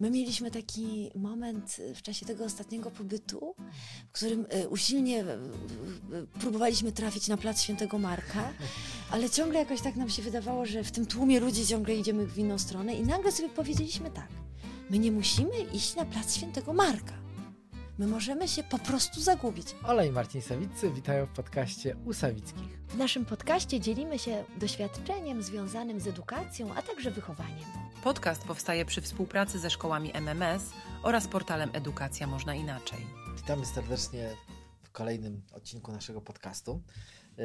My mieliśmy taki moment w czasie tego ostatniego pobytu, w którym e, usilnie e, próbowaliśmy trafić na plac Świętego Marka, ale ciągle jakoś tak nam się wydawało, że w tym tłumie ludzi ciągle idziemy w inną stronę i nagle sobie powiedzieliśmy tak, my nie musimy iść na plac Świętego Marka. My możemy się po prostu zagubić. Ola i Marcin Sawiccy witają w podcaście u Sawickich. W naszym podcaście dzielimy się doświadczeniem związanym z edukacją, a także wychowaniem. Podcast powstaje przy współpracy ze szkołami MMS oraz portalem Edukacja Można Inaczej. Witamy serdecznie w kolejnym odcinku naszego podcastu. Yy,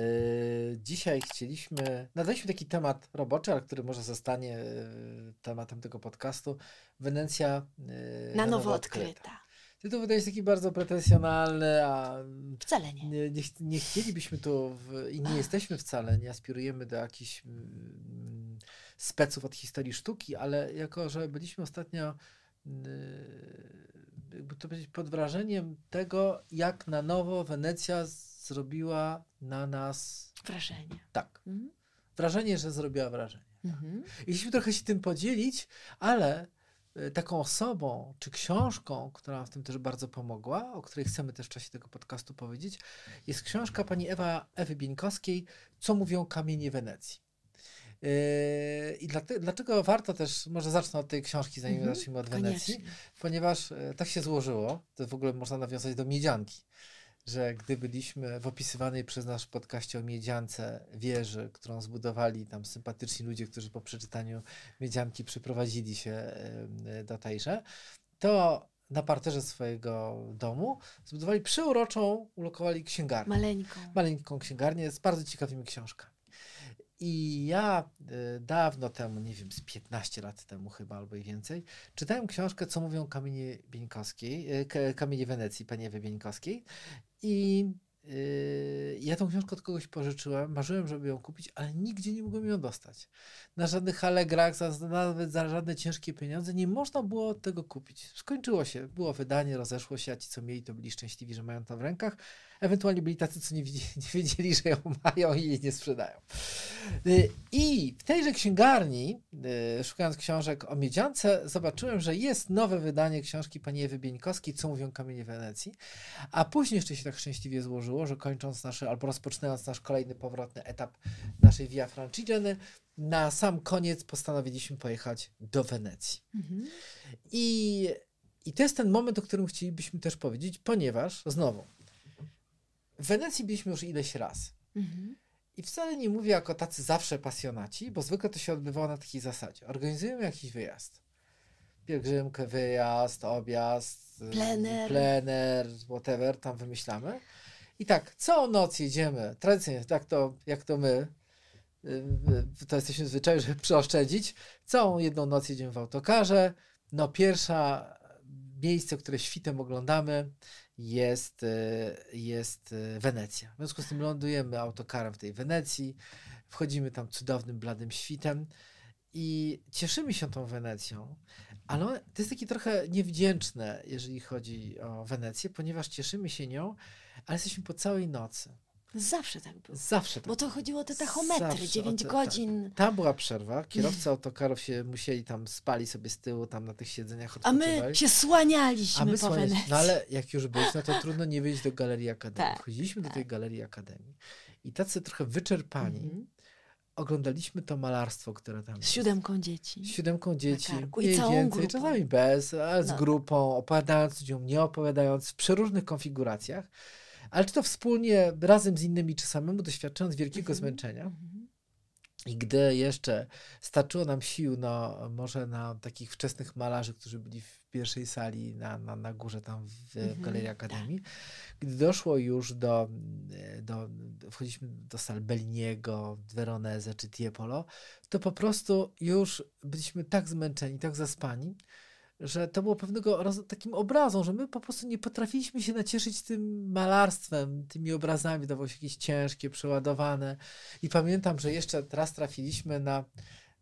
dzisiaj chcieliśmy, nadaliśmy taki temat roboczy, ale który może zostanie yy, tematem tego podcastu. Wenecja yy, na, na nowo odkryta. odkryta. Tytuł wydaje się taki bardzo pretensjonalny, a wcale nie. Nie, nie, nie chcielibyśmy tu w, i nie jesteśmy wcale, nie aspirujemy do jakichś mm, speców od historii sztuki, ale jako, że byliśmy ostatnio mm, jakby to powiedzieć, pod wrażeniem tego, jak na nowo Wenecja zrobiła na nas wrażenie. Tak. Mhm. Wrażenie, że zrobiła wrażenie. Mhm. I chcieliśmy trochę się tym podzielić, ale taką osobą czy książką, która nam w tym też bardzo pomogła, o której chcemy też w czasie tego podcastu powiedzieć, jest książka pani Ewa, Ewy Bieńkowskiej Co mówią kamienie Wenecji. Yy, I dlaczego warto też, może zacznę od tej książki, zanim mm -hmm, zacznijmy od Wenecji, koniecznie. ponieważ y, tak się złożyło, to w ogóle można nawiązać do Miedzianki że gdy byliśmy w opisywanej przez nasz podcaście o Miedziance wieży, którą zbudowali tam sympatyczni ludzie, którzy po przeczytaniu Miedzianki przyprowadzili się do tejże, to na parterze swojego domu zbudowali przeuroczą, ulokowali księgarnię. Maleńką. Maleńką księgarnię z bardzo ciekawymi książkami. I ja y, dawno temu, nie wiem, z 15 lat temu chyba albo i więcej, czytałem książkę Co mówią kamienie Bieńkowskiej, y, kamienie Wenecji, pani Ewy Bieńkowskiej. I Yy, ja tą książkę od kogoś pożyczyłem, marzyłem, żeby ją kupić, ale nigdzie nie mogłem ją dostać. Na żadnych Allegrach, nawet za żadne ciężkie pieniądze nie można było tego kupić. Skończyło się, było wydanie, rozeszło się, a ci, co mieli, to byli szczęśliwi, że mają to w rękach. Ewentualnie byli tacy, co nie, wiedzieli, nie wiedzieli że ją mają i jej nie sprzedają. Yy, I w tejże księgarni, yy, szukając książek o Miedziance, zobaczyłem, że jest nowe wydanie książki pani Ewy Bieńkowskiej, Co mówią kamienie Wenecji, a później jeszcze się tak szczęśliwie złożyło, że kończąc nasz, albo rozpoczynając nasz kolejny powrotny etap naszej Via Francigeny, na sam koniec postanowiliśmy pojechać do Wenecji. Mhm. I, I to jest ten moment, o którym chcielibyśmy też powiedzieć, ponieważ znowu, w Wenecji byliśmy już ileś razy. Mhm. I wcale nie mówię jako tacy zawsze pasjonaci, bo zwykle to się odbywało na takiej zasadzie. Organizujemy jakiś wyjazd. Pielgrzymkę, wyjazd, objazd, plener, plener whatever, tam wymyślamy. I tak, całą noc jedziemy, tradycyjnie, tak to, jak to my, y, y, to jesteśmy zwyczajni, żeby przeoszczędzić. Całą jedną noc jedziemy w autokarze. No pierwsza miejsce, które świtem oglądamy jest, y, jest Wenecja. W związku z tym lądujemy autokarem w tej Wenecji, wchodzimy tam cudownym, bladym świtem i cieszymy się tą Wenecją, ale to jest takie trochę niewdzięczne, jeżeli chodzi o Wenecję, ponieważ cieszymy się nią, ale jesteśmy po całej nocy. Zawsze tak było. Zawsze tak Bo to chodziło o te tachometry, Zawsze 9 te, godzin. Tak. Tam była przerwa, kierowcy autokarów się musieli tam spali sobie z tyłu, tam na tych siedzeniach A my się słanialiśmy A my po Wenecji. No ale jak już być, no to trudno nie wyjść do Galerii Akademii. Tak, Chodziliśmy tak. do tej Galerii Akademii i tacy trochę wyczerpani, -hmm oglądaliśmy to malarstwo, które tam Z siódemką dzieci. Z siódemką dzieci. I więcej, grupą. czasami bez, ale z no. grupą, opowiadając ludziom, nie opowiadając, w przeróżnych konfiguracjach. Ale czy to wspólnie, razem z innymi, czy samemu, doświadczając wielkiego -hmm. zmęczenia. -hmm. I gdy jeszcze starczyło nam sił, no może na takich wczesnych malarzy, którzy byli w pierwszej sali na, na, na górze tam w, w mhm, Galerii tak. Akademii, tak. gdy doszło już do, do, wchodziliśmy do sal Belliniego, Veronese czy Tiepolo, to po prostu już byliśmy tak zmęczeni, tak zaspani, że to było pewnego takim obrazą, że my po prostu nie potrafiliśmy się nacieszyć tym malarstwem, tymi obrazami, wydawało się jakieś ciężkie, przeładowane. I pamiętam, że jeszcze teraz trafiliśmy na,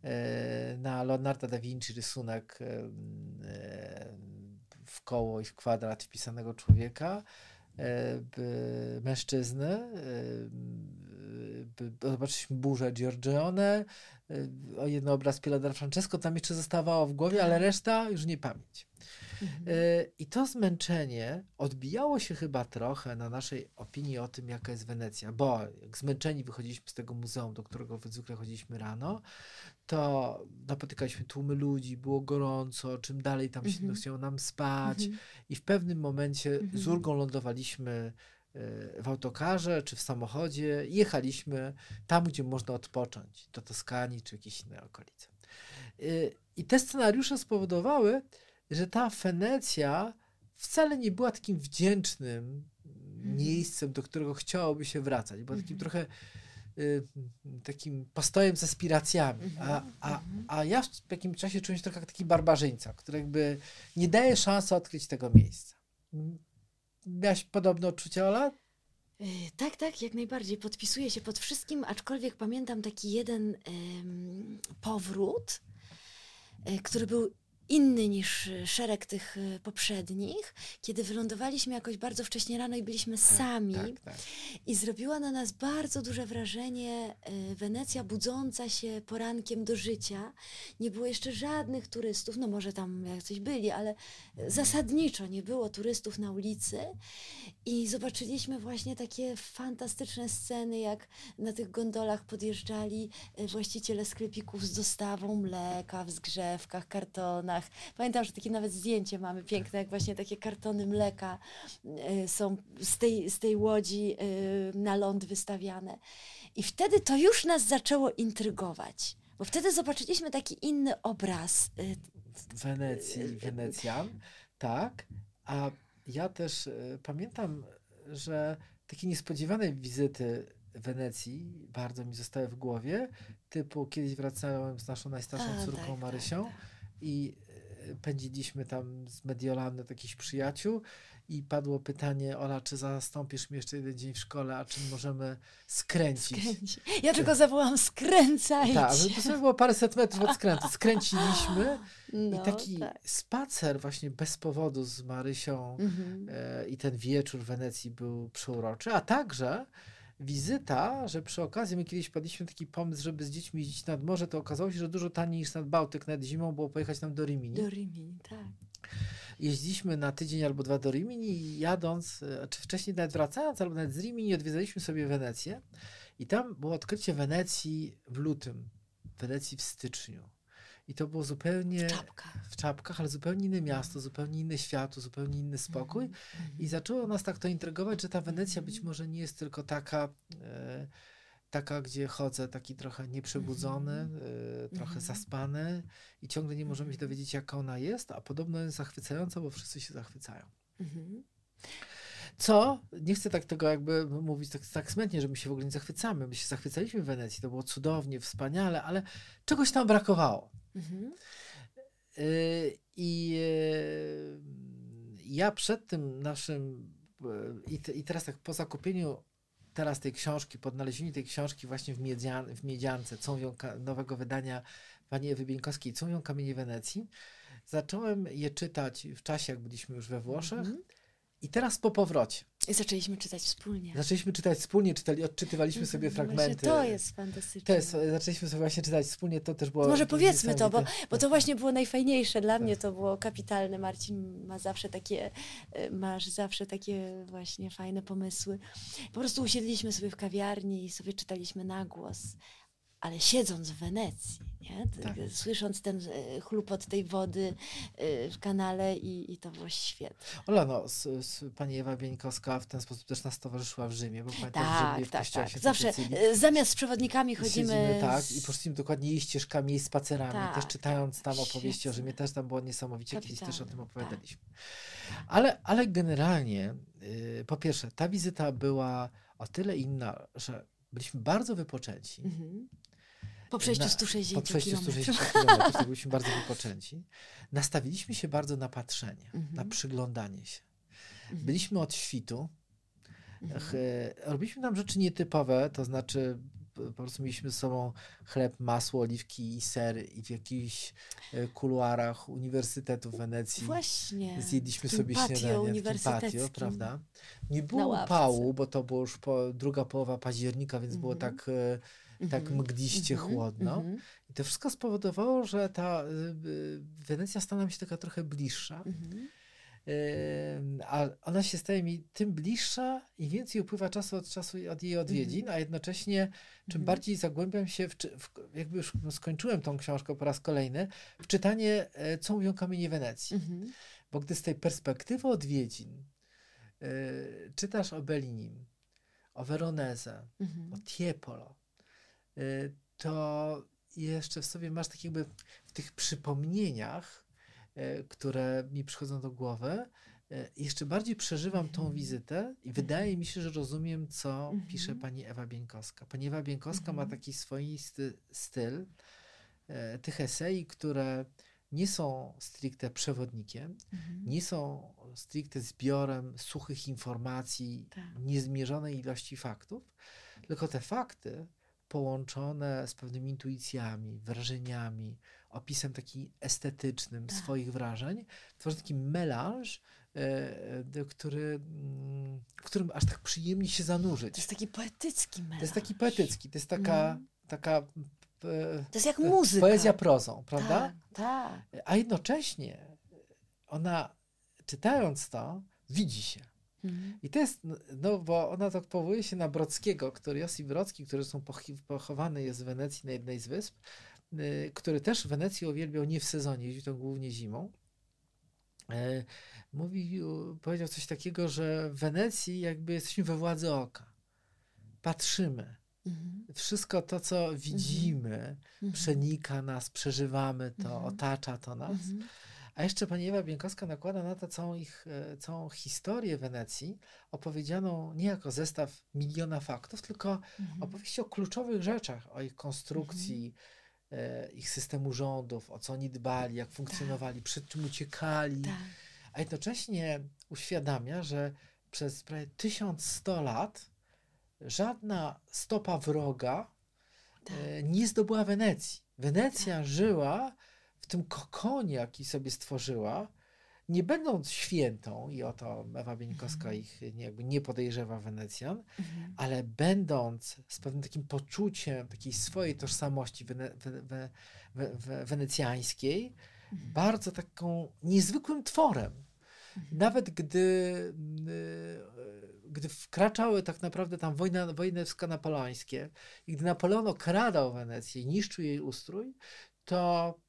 e, na Leonardo da Vinci rysunek e, e, w koło i w kwadrat wpisanego człowieka, mężczyzny, zobaczyliśmy burzę Giorgione, y, o jeden obraz Pilar Francesco, tam jeszcze zostawało w głowie, ale reszta już nie pamięć. Mhm. Y, I to zmęczenie odbijało się chyba trochę na naszej opinii o tym, jaka jest Wenecja, bo jak zmęczeni wychodziliśmy z tego muzeum, do którego zwykle chodziliśmy rano, to napotykaliśmy tłumy ludzi, było gorąco, czym dalej tam się Mhm. chciało nam spać Mhm. i w pewnym momencie z Mhm. ulgą lądowaliśmy w autokarze czy w samochodzie jechaliśmy tam, gdzie można odpocząć, do Toskanii czy jakieś inne okolice. Y, I te scenariusze spowodowały, że ta Wenecja wcale nie była takim wdzięcznym miejscem, do którego chciałoby się wracać. Była takim Mhm. trochę y, takim postojem z aspiracjami. A, Mhm, a, mhm. a ja w jakimś czasie czułem się trochę jak taki barbarzyńca, który jakby nie daje szansy odkryć tego miejsca. Miałaś podobne odczucia, Ola? Y, Tak, tak, jak najbardziej. Podpisuję się pod wszystkim, aczkolwiek pamiętam taki jeden powrót, y, który był inny niż y, szereg tych y, poprzednich, kiedy wylądowaliśmy jakoś bardzo wcześnie rano i byliśmy sami. Tak, tak. I zrobiła na nas bardzo duże wrażenie e, Wenecja budząca się porankiem do życia. Nie było jeszcze żadnych turystów, no może tam jacyś byli, ale zasadniczo nie było turystów na ulicy. I zobaczyliśmy właśnie takie fantastyczne sceny, jak na tych gondolach podjeżdżali właściciele sklepików z dostawą mleka w zgrzewkach, kartonach. Pamiętam, że takie nawet zdjęcie mamy piękne, jak właśnie takie kartony mleka e, są z tej, z tej łodzi e, na ląd wystawiane. I wtedy to już nas zaczęło intrygować. Bo wtedy zobaczyliśmy taki inny obraz. e, Wenecji, Wenecjan, tak. A ja też pamiętam, że takie niespodziewane wizyty Wenecji bardzo mi zostały w głowie. Typu kiedyś wracałem z naszą najstarszą A, córką tak, Marysią tak, i e, pędziliśmy tam z Mediolanu do jakichś przyjaciół i padło pytanie, Ola, czy zastąpisz mi jeszcze jeden dzień w szkole, a czy możemy skręcić? Skręci. Ja tylko zawołam skręcajcie. Tak, to było paręset metrów od skrętu. Skręciliśmy no, i taki tak. spacer właśnie bez powodu z Marysią Mhm. e, i ten wieczór w Wenecji był przeuroczy, a także wizyta, że przy okazji my kiedyś padliśmy taki pomysł, żeby z dziećmi jeździć nad morze, to okazało się, że dużo taniej niż nad Bałtyk nad zimą było pojechać nam do Rimini. Do Rimini, tak. Jeździliśmy na tydzień albo dwa do Rimini i jadąc, e, czy wcześniej nawet wracając, albo nawet z Rimini odwiedzaliśmy sobie Wenecję i tam było odkrycie Wenecji w lutym, Wenecji w styczniu. I to było zupełnie W czapkach. w czapkach, ale zupełnie inne miasto, zupełnie inne światło, zupełnie inny spokój. I zaczęło nas tak to intrygować, że ta Wenecja być może nie jest tylko taka, e, taka gdzie chodzę taki trochę nieprzebudzony, e, trochę Mhm. zaspany i ciągle nie możemy się dowiedzieć, jaka ona jest, a podobno jest zachwycająca, bo wszyscy się zachwycają. Mhm. Co? Nie chcę tak tego jakby mówić tak, tak smętnie, że my się w ogóle nie zachwycamy. My się zachwycaliśmy w Wenecji, to było cudownie, wspaniale, ale czegoś tam brakowało. Mhm. Y, I y, ja przed tym naszym, y, i, te, i teraz tak po zakupieniu teraz tej książki, po odnalezieniu tej książki właśnie w, Miedzian, w Miedziance, Cąwią, nowego wydania pani Ewy Bieńkowskiej, Cąwią Kamienie Wenecji, zacząłem je czytać w czasie, jak byliśmy już we Włoszech Mhm. I teraz po powrocie. I zaczęliśmy czytać wspólnie. Zaczęliśmy czytać wspólnie, czytali, odczytywaliśmy sobie fragmenty. To jest fantastyczne. To jest, zaczęliśmy sobie właśnie czytać wspólnie, to też było Może powiedzmy to, bo, bo to właśnie było najfajniejsze. Dla Tak. mnie to było kapitalne. Marcin ma zawsze takie, e, masz zawsze takie właśnie fajne pomysły. Po prostu usiedliśmy sobie w kawiarni i sobie czytaliśmy na głos. Ale siedząc w Wenecji, nie? Tak. słysząc ten e, chlupot tej wody e, w kanale i, i to było świetne. Ola, no, s, s, pani Ewa Bieńkowska w ten sposób też nas towarzyszyła w Rzymie, bo pamiętam w Tak, Rzymie w tak, kościele tak. Świętej Zawsze e, zamiast z przewodnikami chodzimy. siedzimy, tak, i poszliśmy dokładnie jej ścieżkami, jej spacerami, Tak, też czytając tam opowieści o. Rzymie, też tam było niesamowicie, kiedyś też o tym Kapitalne, opowiadaliśmy. Ale, ale generalnie, y, po pierwsze, ta wizyta była o tyle inna, że byliśmy bardzo wypoczęci. Mhm. Po przejściu Na- 160 Po przejściu kilometrów. 160 km, to byliśmy bardzo wypoczęci. Nastawiliśmy się bardzo na patrzenie, na Mhm. przyglądanie się. Mhm. Byliśmy od świtu. Ch- e, Robiliśmy tam rzeczy nietypowe, to znaczy po prostu mieliśmy ze sobą chleb, masło, oliwki i ser i w jakichś e, kuluarach Uniwersytetu w Wenecji Właśnie. zjedliśmy sobie patio śniadanie w tym patio, prawda? Nie było upału, bo to było już po, druga połowa października, więc było Mhm. tak, e, tak Mhm, mgliście mhm, chłodno. mhm, I to wszystko spowodowało, że ta y, y, Wenecja stała mi się taka trochę bliższa. A ona się staje mi tym bliższa i więcej upływa czasu od czasu od jej odwiedzin, a jednocześnie czym Mhm. bardziej zagłębiam się, w, w, jakby już skończyłem tą książkę po raz kolejny, w czytanie, e, co mówią kamienie Wenecji. Mhm. Bo gdy z tej perspektywy odwiedzin y, czytasz o Bellinim, o Veroneze, o Tiepolo, to jeszcze w sobie masz tak jakby w tych przypomnieniach, y, które mi przychodzą do głowy, y, jeszcze bardziej przeżywam tą Mhm. wizytę i wydaje mi się, że rozumiem, co Mhm. pisze pani Ewa Bieńkowska. Pani Ewa Bieńkowska ma Mhm. taki swoisty styl y, tych esei, które nie są stricte przewodnikiem, Mhm. nie są stricte zbiorem suchych informacji, Tak. niezmierzonej ilości faktów, tylko te fakty połączone z pewnymi intuicjami, wrażeniami, opisem taki estetycznym Tak. swoich wrażeń, tworzą taki melanż, e, e, który, mm, w którym aż tak przyjemnie się zanurzyć. To jest taki poetycki melanż. To jest taki poetycki, to jest taka, Mhm. taka e, To jest jak muzyka. poezja prozą, prawda? Tak, tak. A jednocześnie ona, czytając to, widzi się. Mhm. I to jest, no bo ona tak powołuje się na Brockiego, który Josip Brocki, który są pochowany jest w Wenecji na jednej z wysp, y, który też Wenecję uwielbiał nie w sezonie, jeździł tam głównie zimą. E, Mówił, powiedział coś takiego, że w Wenecji jakby jesteśmy we władzy oka. Patrzymy. Mhm. Wszystko to, co widzimy, Mhm. przenika nas, przeżywamy to, Mhm. otacza to nas. Mhm. A jeszcze pani Ewa Bieńkowska nakłada na to całą ich, e, całą historię Wenecji, opowiedzianą nie jako zestaw miliona faktów, tylko Mhm. opowieści o kluczowych rzeczach, o ich konstrukcji, e, ich systemu rządów, o co oni dbali, jak funkcjonowali, przed czym uciekali, Tak. a jednocześnie uświadamia, że przez prawie 1100 lat żadna stopa wroga Tak. e, nie zdobyła Wenecji. Wenecja żyła w tym kokonie, jaki sobie stworzyła, nie będąc świętą, i o to Ewa Bieńkowska Mhm. ich nie, jakby nie podejrzewa Wenecjan, Mhm. ale będąc z pewnym takim poczuciem takiej swojej tożsamości wene, we, we, we, we, wenecjańskiej, Mhm. bardzo taką niezwykłym tworem. Mhm. Nawet gdy, gdy wkraczały tak naprawdę tam wojna, wojny napoleońskie i gdy Napoleon okradał Wenecję i niszczył jej ustrój, to,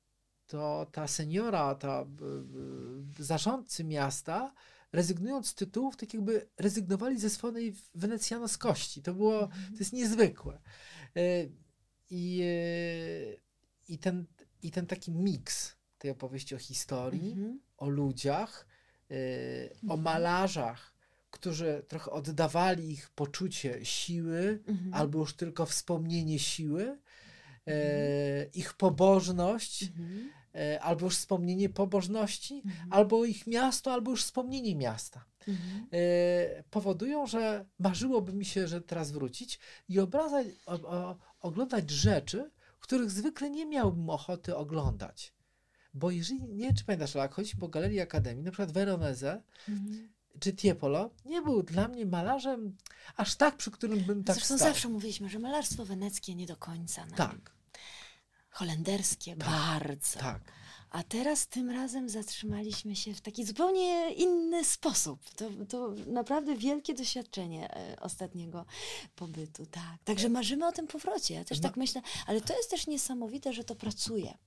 to ta seniora, ta y, y, zarządcy miasta, rezygnując z tytułów, tak jakby rezygnowali ze swojej wenecjanowskości. To było, to jest niezwykłe. Y, I, i, ten, I ten taki miks tej opowieści o historii, Mhm. o ludziach, o Mhm. malarzach, którzy trochę oddawali ich poczucie siły, Mhm. albo już tylko wspomnienie siły, e, Mhm. ich pobożność, Mhm. e, albo już wspomnienie pobożności, Mhm. albo ich miasto, albo już wspomnienie miasta. Mhm. E, powodują, że marzyłoby mi się, że teraz wrócić i obrazać, o, o, oglądać rzeczy, których zwykle nie miałbym ochoty oglądać. Bo jeżeli, nie wiem czy pamiętasz, ale jak chodzi po Galerii Akademii, na przykład Veronese Mhm. Czy Tiepolo nie był dla mnie malarzem aż tak, przy którym bym tak Zresztą stał. zawsze mówiliśmy, że malarstwo weneckie nie do końca. nam. Tak, Holenderskie Tak, bardzo. tak. A teraz tym razem zatrzymaliśmy się w taki zupełnie inny sposób. To, to naprawdę wielkie doświadczenie e, ostatniego pobytu. Tak. Także marzymy o tym powrocie. Ja też No. tak myślę, ale to jest też niesamowite, że to pracuje.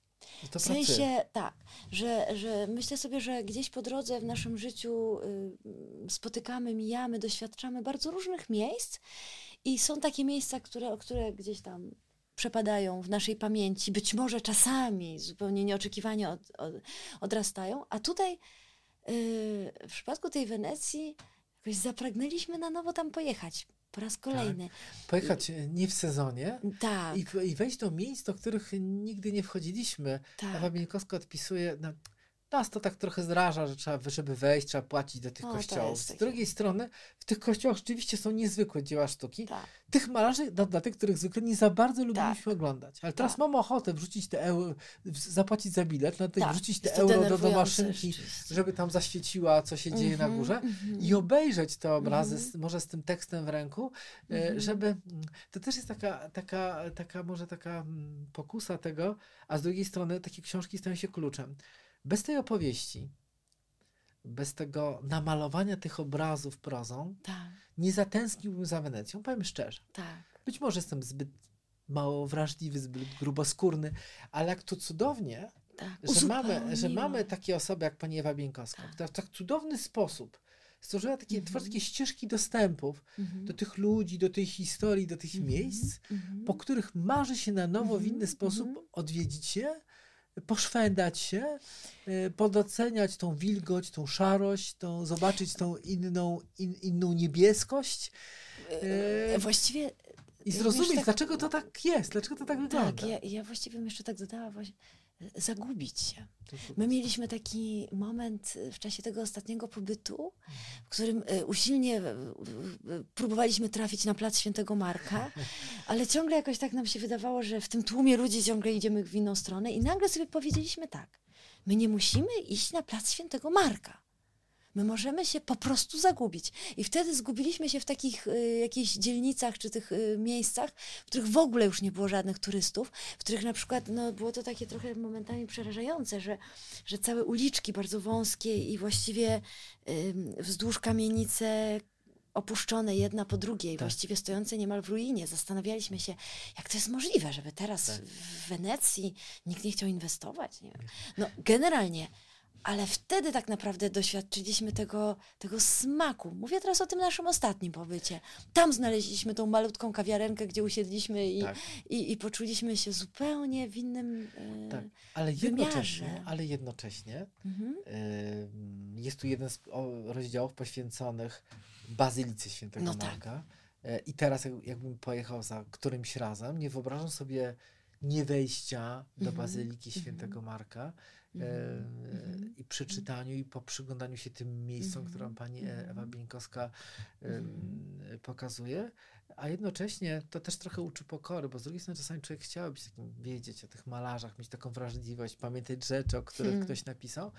To W sensie tak, że, że myślę sobie, że gdzieś po drodze w naszym życiu y, spotykamy, mijamy, doświadczamy bardzo różnych miejsc i są takie miejsca, które, które gdzieś tam przepadają w naszej pamięci, być może czasami zupełnie nieoczekiwanie od, od, odrastają, a tutaj y, w przypadku tej Wenecji jakoś zapragnęliśmy na nowo tam pojechać po raz kolejny. Pojechać e, nie w sezonie Tak, i, i wejść do miejsc, do których nigdy nie wchodziliśmy. tak. Ewa odpisuje, no, nas to tak trochę zraża, że trzeba, żeby wejść, trzeba płacić do tych No, to kościołów. Z drugiej strony, w tych kościołach rzeczywiście są niezwykłe dzieła sztuki. Tak. Tych malarzy, dla, dla tych, których zwykle nie za bardzo lubiliśmy Tak. oglądać. Ale teraz Tak. mamy ochotę wrzucić te euro, zapłacić za bilet, na tych Tak, wrzucić te euro do, do maszynki, rzeczywiście. żeby tam zaświeciła, co się dzieje na Mhm, górze mhm. i obejrzeć te obrazy, Mhm. z, może z tym tekstem w ręku, e, Mhm. żeby. mm, To też jest taka, taka, taka może taka mm, pokusa tego, a z drugiej strony takie książki stają się kluczem. Bez tej opowieści, bez tego namalowania tych obrazów prozą, Tak, nie zatęskniłbym za Wenecją, powiem szczerze. tak. Być może jestem zbyt mało wrażliwy, zbyt gruboskórny, ale jak to cudownie, tak. że mamy, że mamy takie osoby jak pani Ewa Bieńkowska, Tak. która w tak cudowny sposób stworzyła takie, Mhm. tworzy takie ścieżki dostępów Mhm. do tych ludzi, do tej historii, do tych Mhm. miejsc, Mhm. po których marzy się na nowo w Mhm, inny sposób mhm. odwiedzić je, poszwędać się, e, podoceniać tą wilgoć, tą szarość, tą, zobaczyć tą inną, in, inną niebieskość E, Właściwie i zrozumieć, tak- dlaczego to tak jest, dlaczego to tak wygląda. tak, ja, ja właściwie bym jeszcze tak dodała właśnie zagubić się. My mieliśmy taki moment e, w czasie tego ostatniego pobytu, w którym e, usilnie próbowaliśmy trafić na plac Świętego Marka, ale ciągle jakoś tak nam się wydawało, że w tym tłumie ludzi ciągle idziemy w inną stronę i nagle sobie powiedzieliśmy tak, my nie musimy iść na plac Świętego Marka. My możemy się po prostu zagubić. I wtedy zgubiliśmy się w takich y, jakichś dzielnicach czy tych y, miejscach, w których w ogóle już nie było żadnych turystów, w których na przykład no, było to takie trochę momentami przerażające, że, że całe uliczki bardzo wąskie i właściwie ym, wzdłuż kamienice opuszczone jedna po drugiej, Tak. właściwie stojące niemal w ruinie. Zastanawialiśmy się, jak to jest możliwe, żeby teraz Tak. w Wenecji nikt nie chciał inwestować. Nie? No generalnie, ale wtedy tak naprawdę doświadczyliśmy tego, tego smaku. Mówię teraz o tym naszym ostatnim pobycie. Tam znaleźliśmy tą malutką kawiarenkę, gdzie usiedliśmy i, Tak. i, i poczuliśmy się zupełnie w innym e, Tak, ale wymiarze. jednocześnie, ale jednocześnie Mhm. Jest tu jeden z rozdziałów poświęconych Bazylice Świętego No tak. Marka. E, I teraz, jak- jakbym pojechał za którymś razem, nie wyobrażam sobie nie wejścia do Mhm, Bazyliki mhm. Świętego Marka Mhm. i przy czytaniu i po przyglądaniu się tym miejscom, Mhm, które pani e- Ewa mhm. Bieńkowska Mhm. pokazuje, a jednocześnie to też trochę uczy pokory, bo z drugiej strony czasami człowiek chciałby się takim wiedzieć o tych malarzach, mieć taką wrażliwość, pamiętać rzeczy, o których Hmm. ktoś napisał,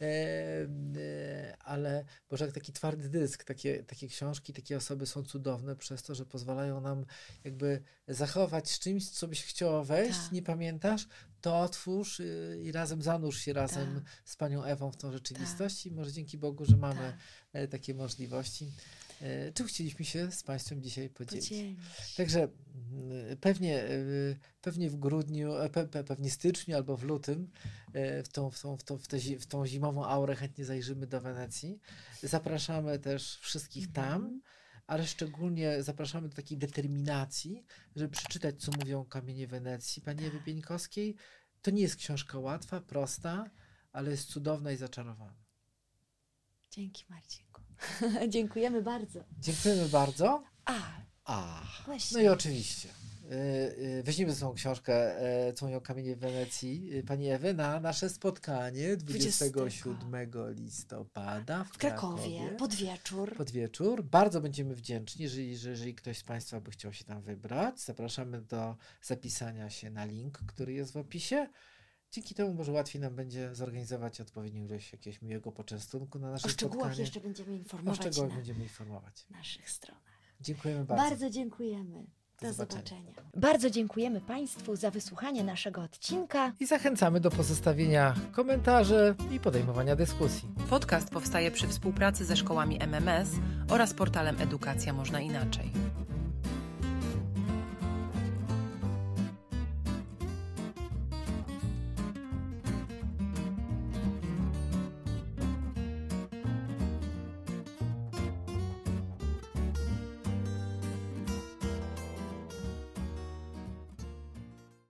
e, e, ale Boże, jak taki twardy dysk, takie, takie książki, takie osoby są cudowne przez to, że pozwalają nam jakby zachować z czymś, co byś chciała wejść, Tak. nie pamiętasz, to otwórz y, i razem zanurz się razem Tak. z panią Ewą w tą rzeczywistość i może dzięki Bogu, że mamy Tak. e, takie możliwości. E, Czym chcieliśmy się z Państwem dzisiaj podzielić? Podzielić. Także mm, pewnie, y, pewnie w grudniu, e, pe, pe, pewnie styczniu albo w lutym e, w tą, w, tą, w, tą, w, zi- w tą zimową aurę chętnie zajrzymy do Wenecji. Zapraszamy też wszystkich tam, Mhm. ale szczególnie zapraszamy do takiej determinacji, żeby przeczytać, co mówią kamienie Wenecji pani Ewy Bieńkowskiej. To nie jest książka łatwa, prosta, ale jest cudowna i zaczarowana. Dzięki Marcinku. Dziękujemy bardzo. Dziękujemy bardzo. A, A, Właśnie. no i oczywiście. y, y, Weźmiemy sobą książkę y, Co mówią kamienie w Wenecji y, pani Ewy na nasze spotkanie 27 listopada w, w Krakowie, pod wieczór. pod wieczór. Bardzo będziemy wdzięczni, jeżeli, że- jeżeli ktoś z Państwa by chciał się tam wybrać. Zapraszamy do zapisania się na link, który jest w opisie. Dzięki temu może łatwiej nam będzie zorganizować odpowiednią ilość jakiegoś miłego poczęstunku na nasze O szczegółach spotkanie. jeszcze będziemy o informować szczegółach na będziemy informować. naszych stronach. Dziękujemy bardzo. Bardzo, dziękujemy. Do Do zobaczenia. zobaczenia. Bardzo dziękujemy Państwu za wysłuchanie naszego odcinka. I zachęcamy do pozostawienia komentarzy i podejmowania dyskusji. Podcast powstaje przy współpracy ze szkołami MMS oraz portalem Edukacja Można Inaczej.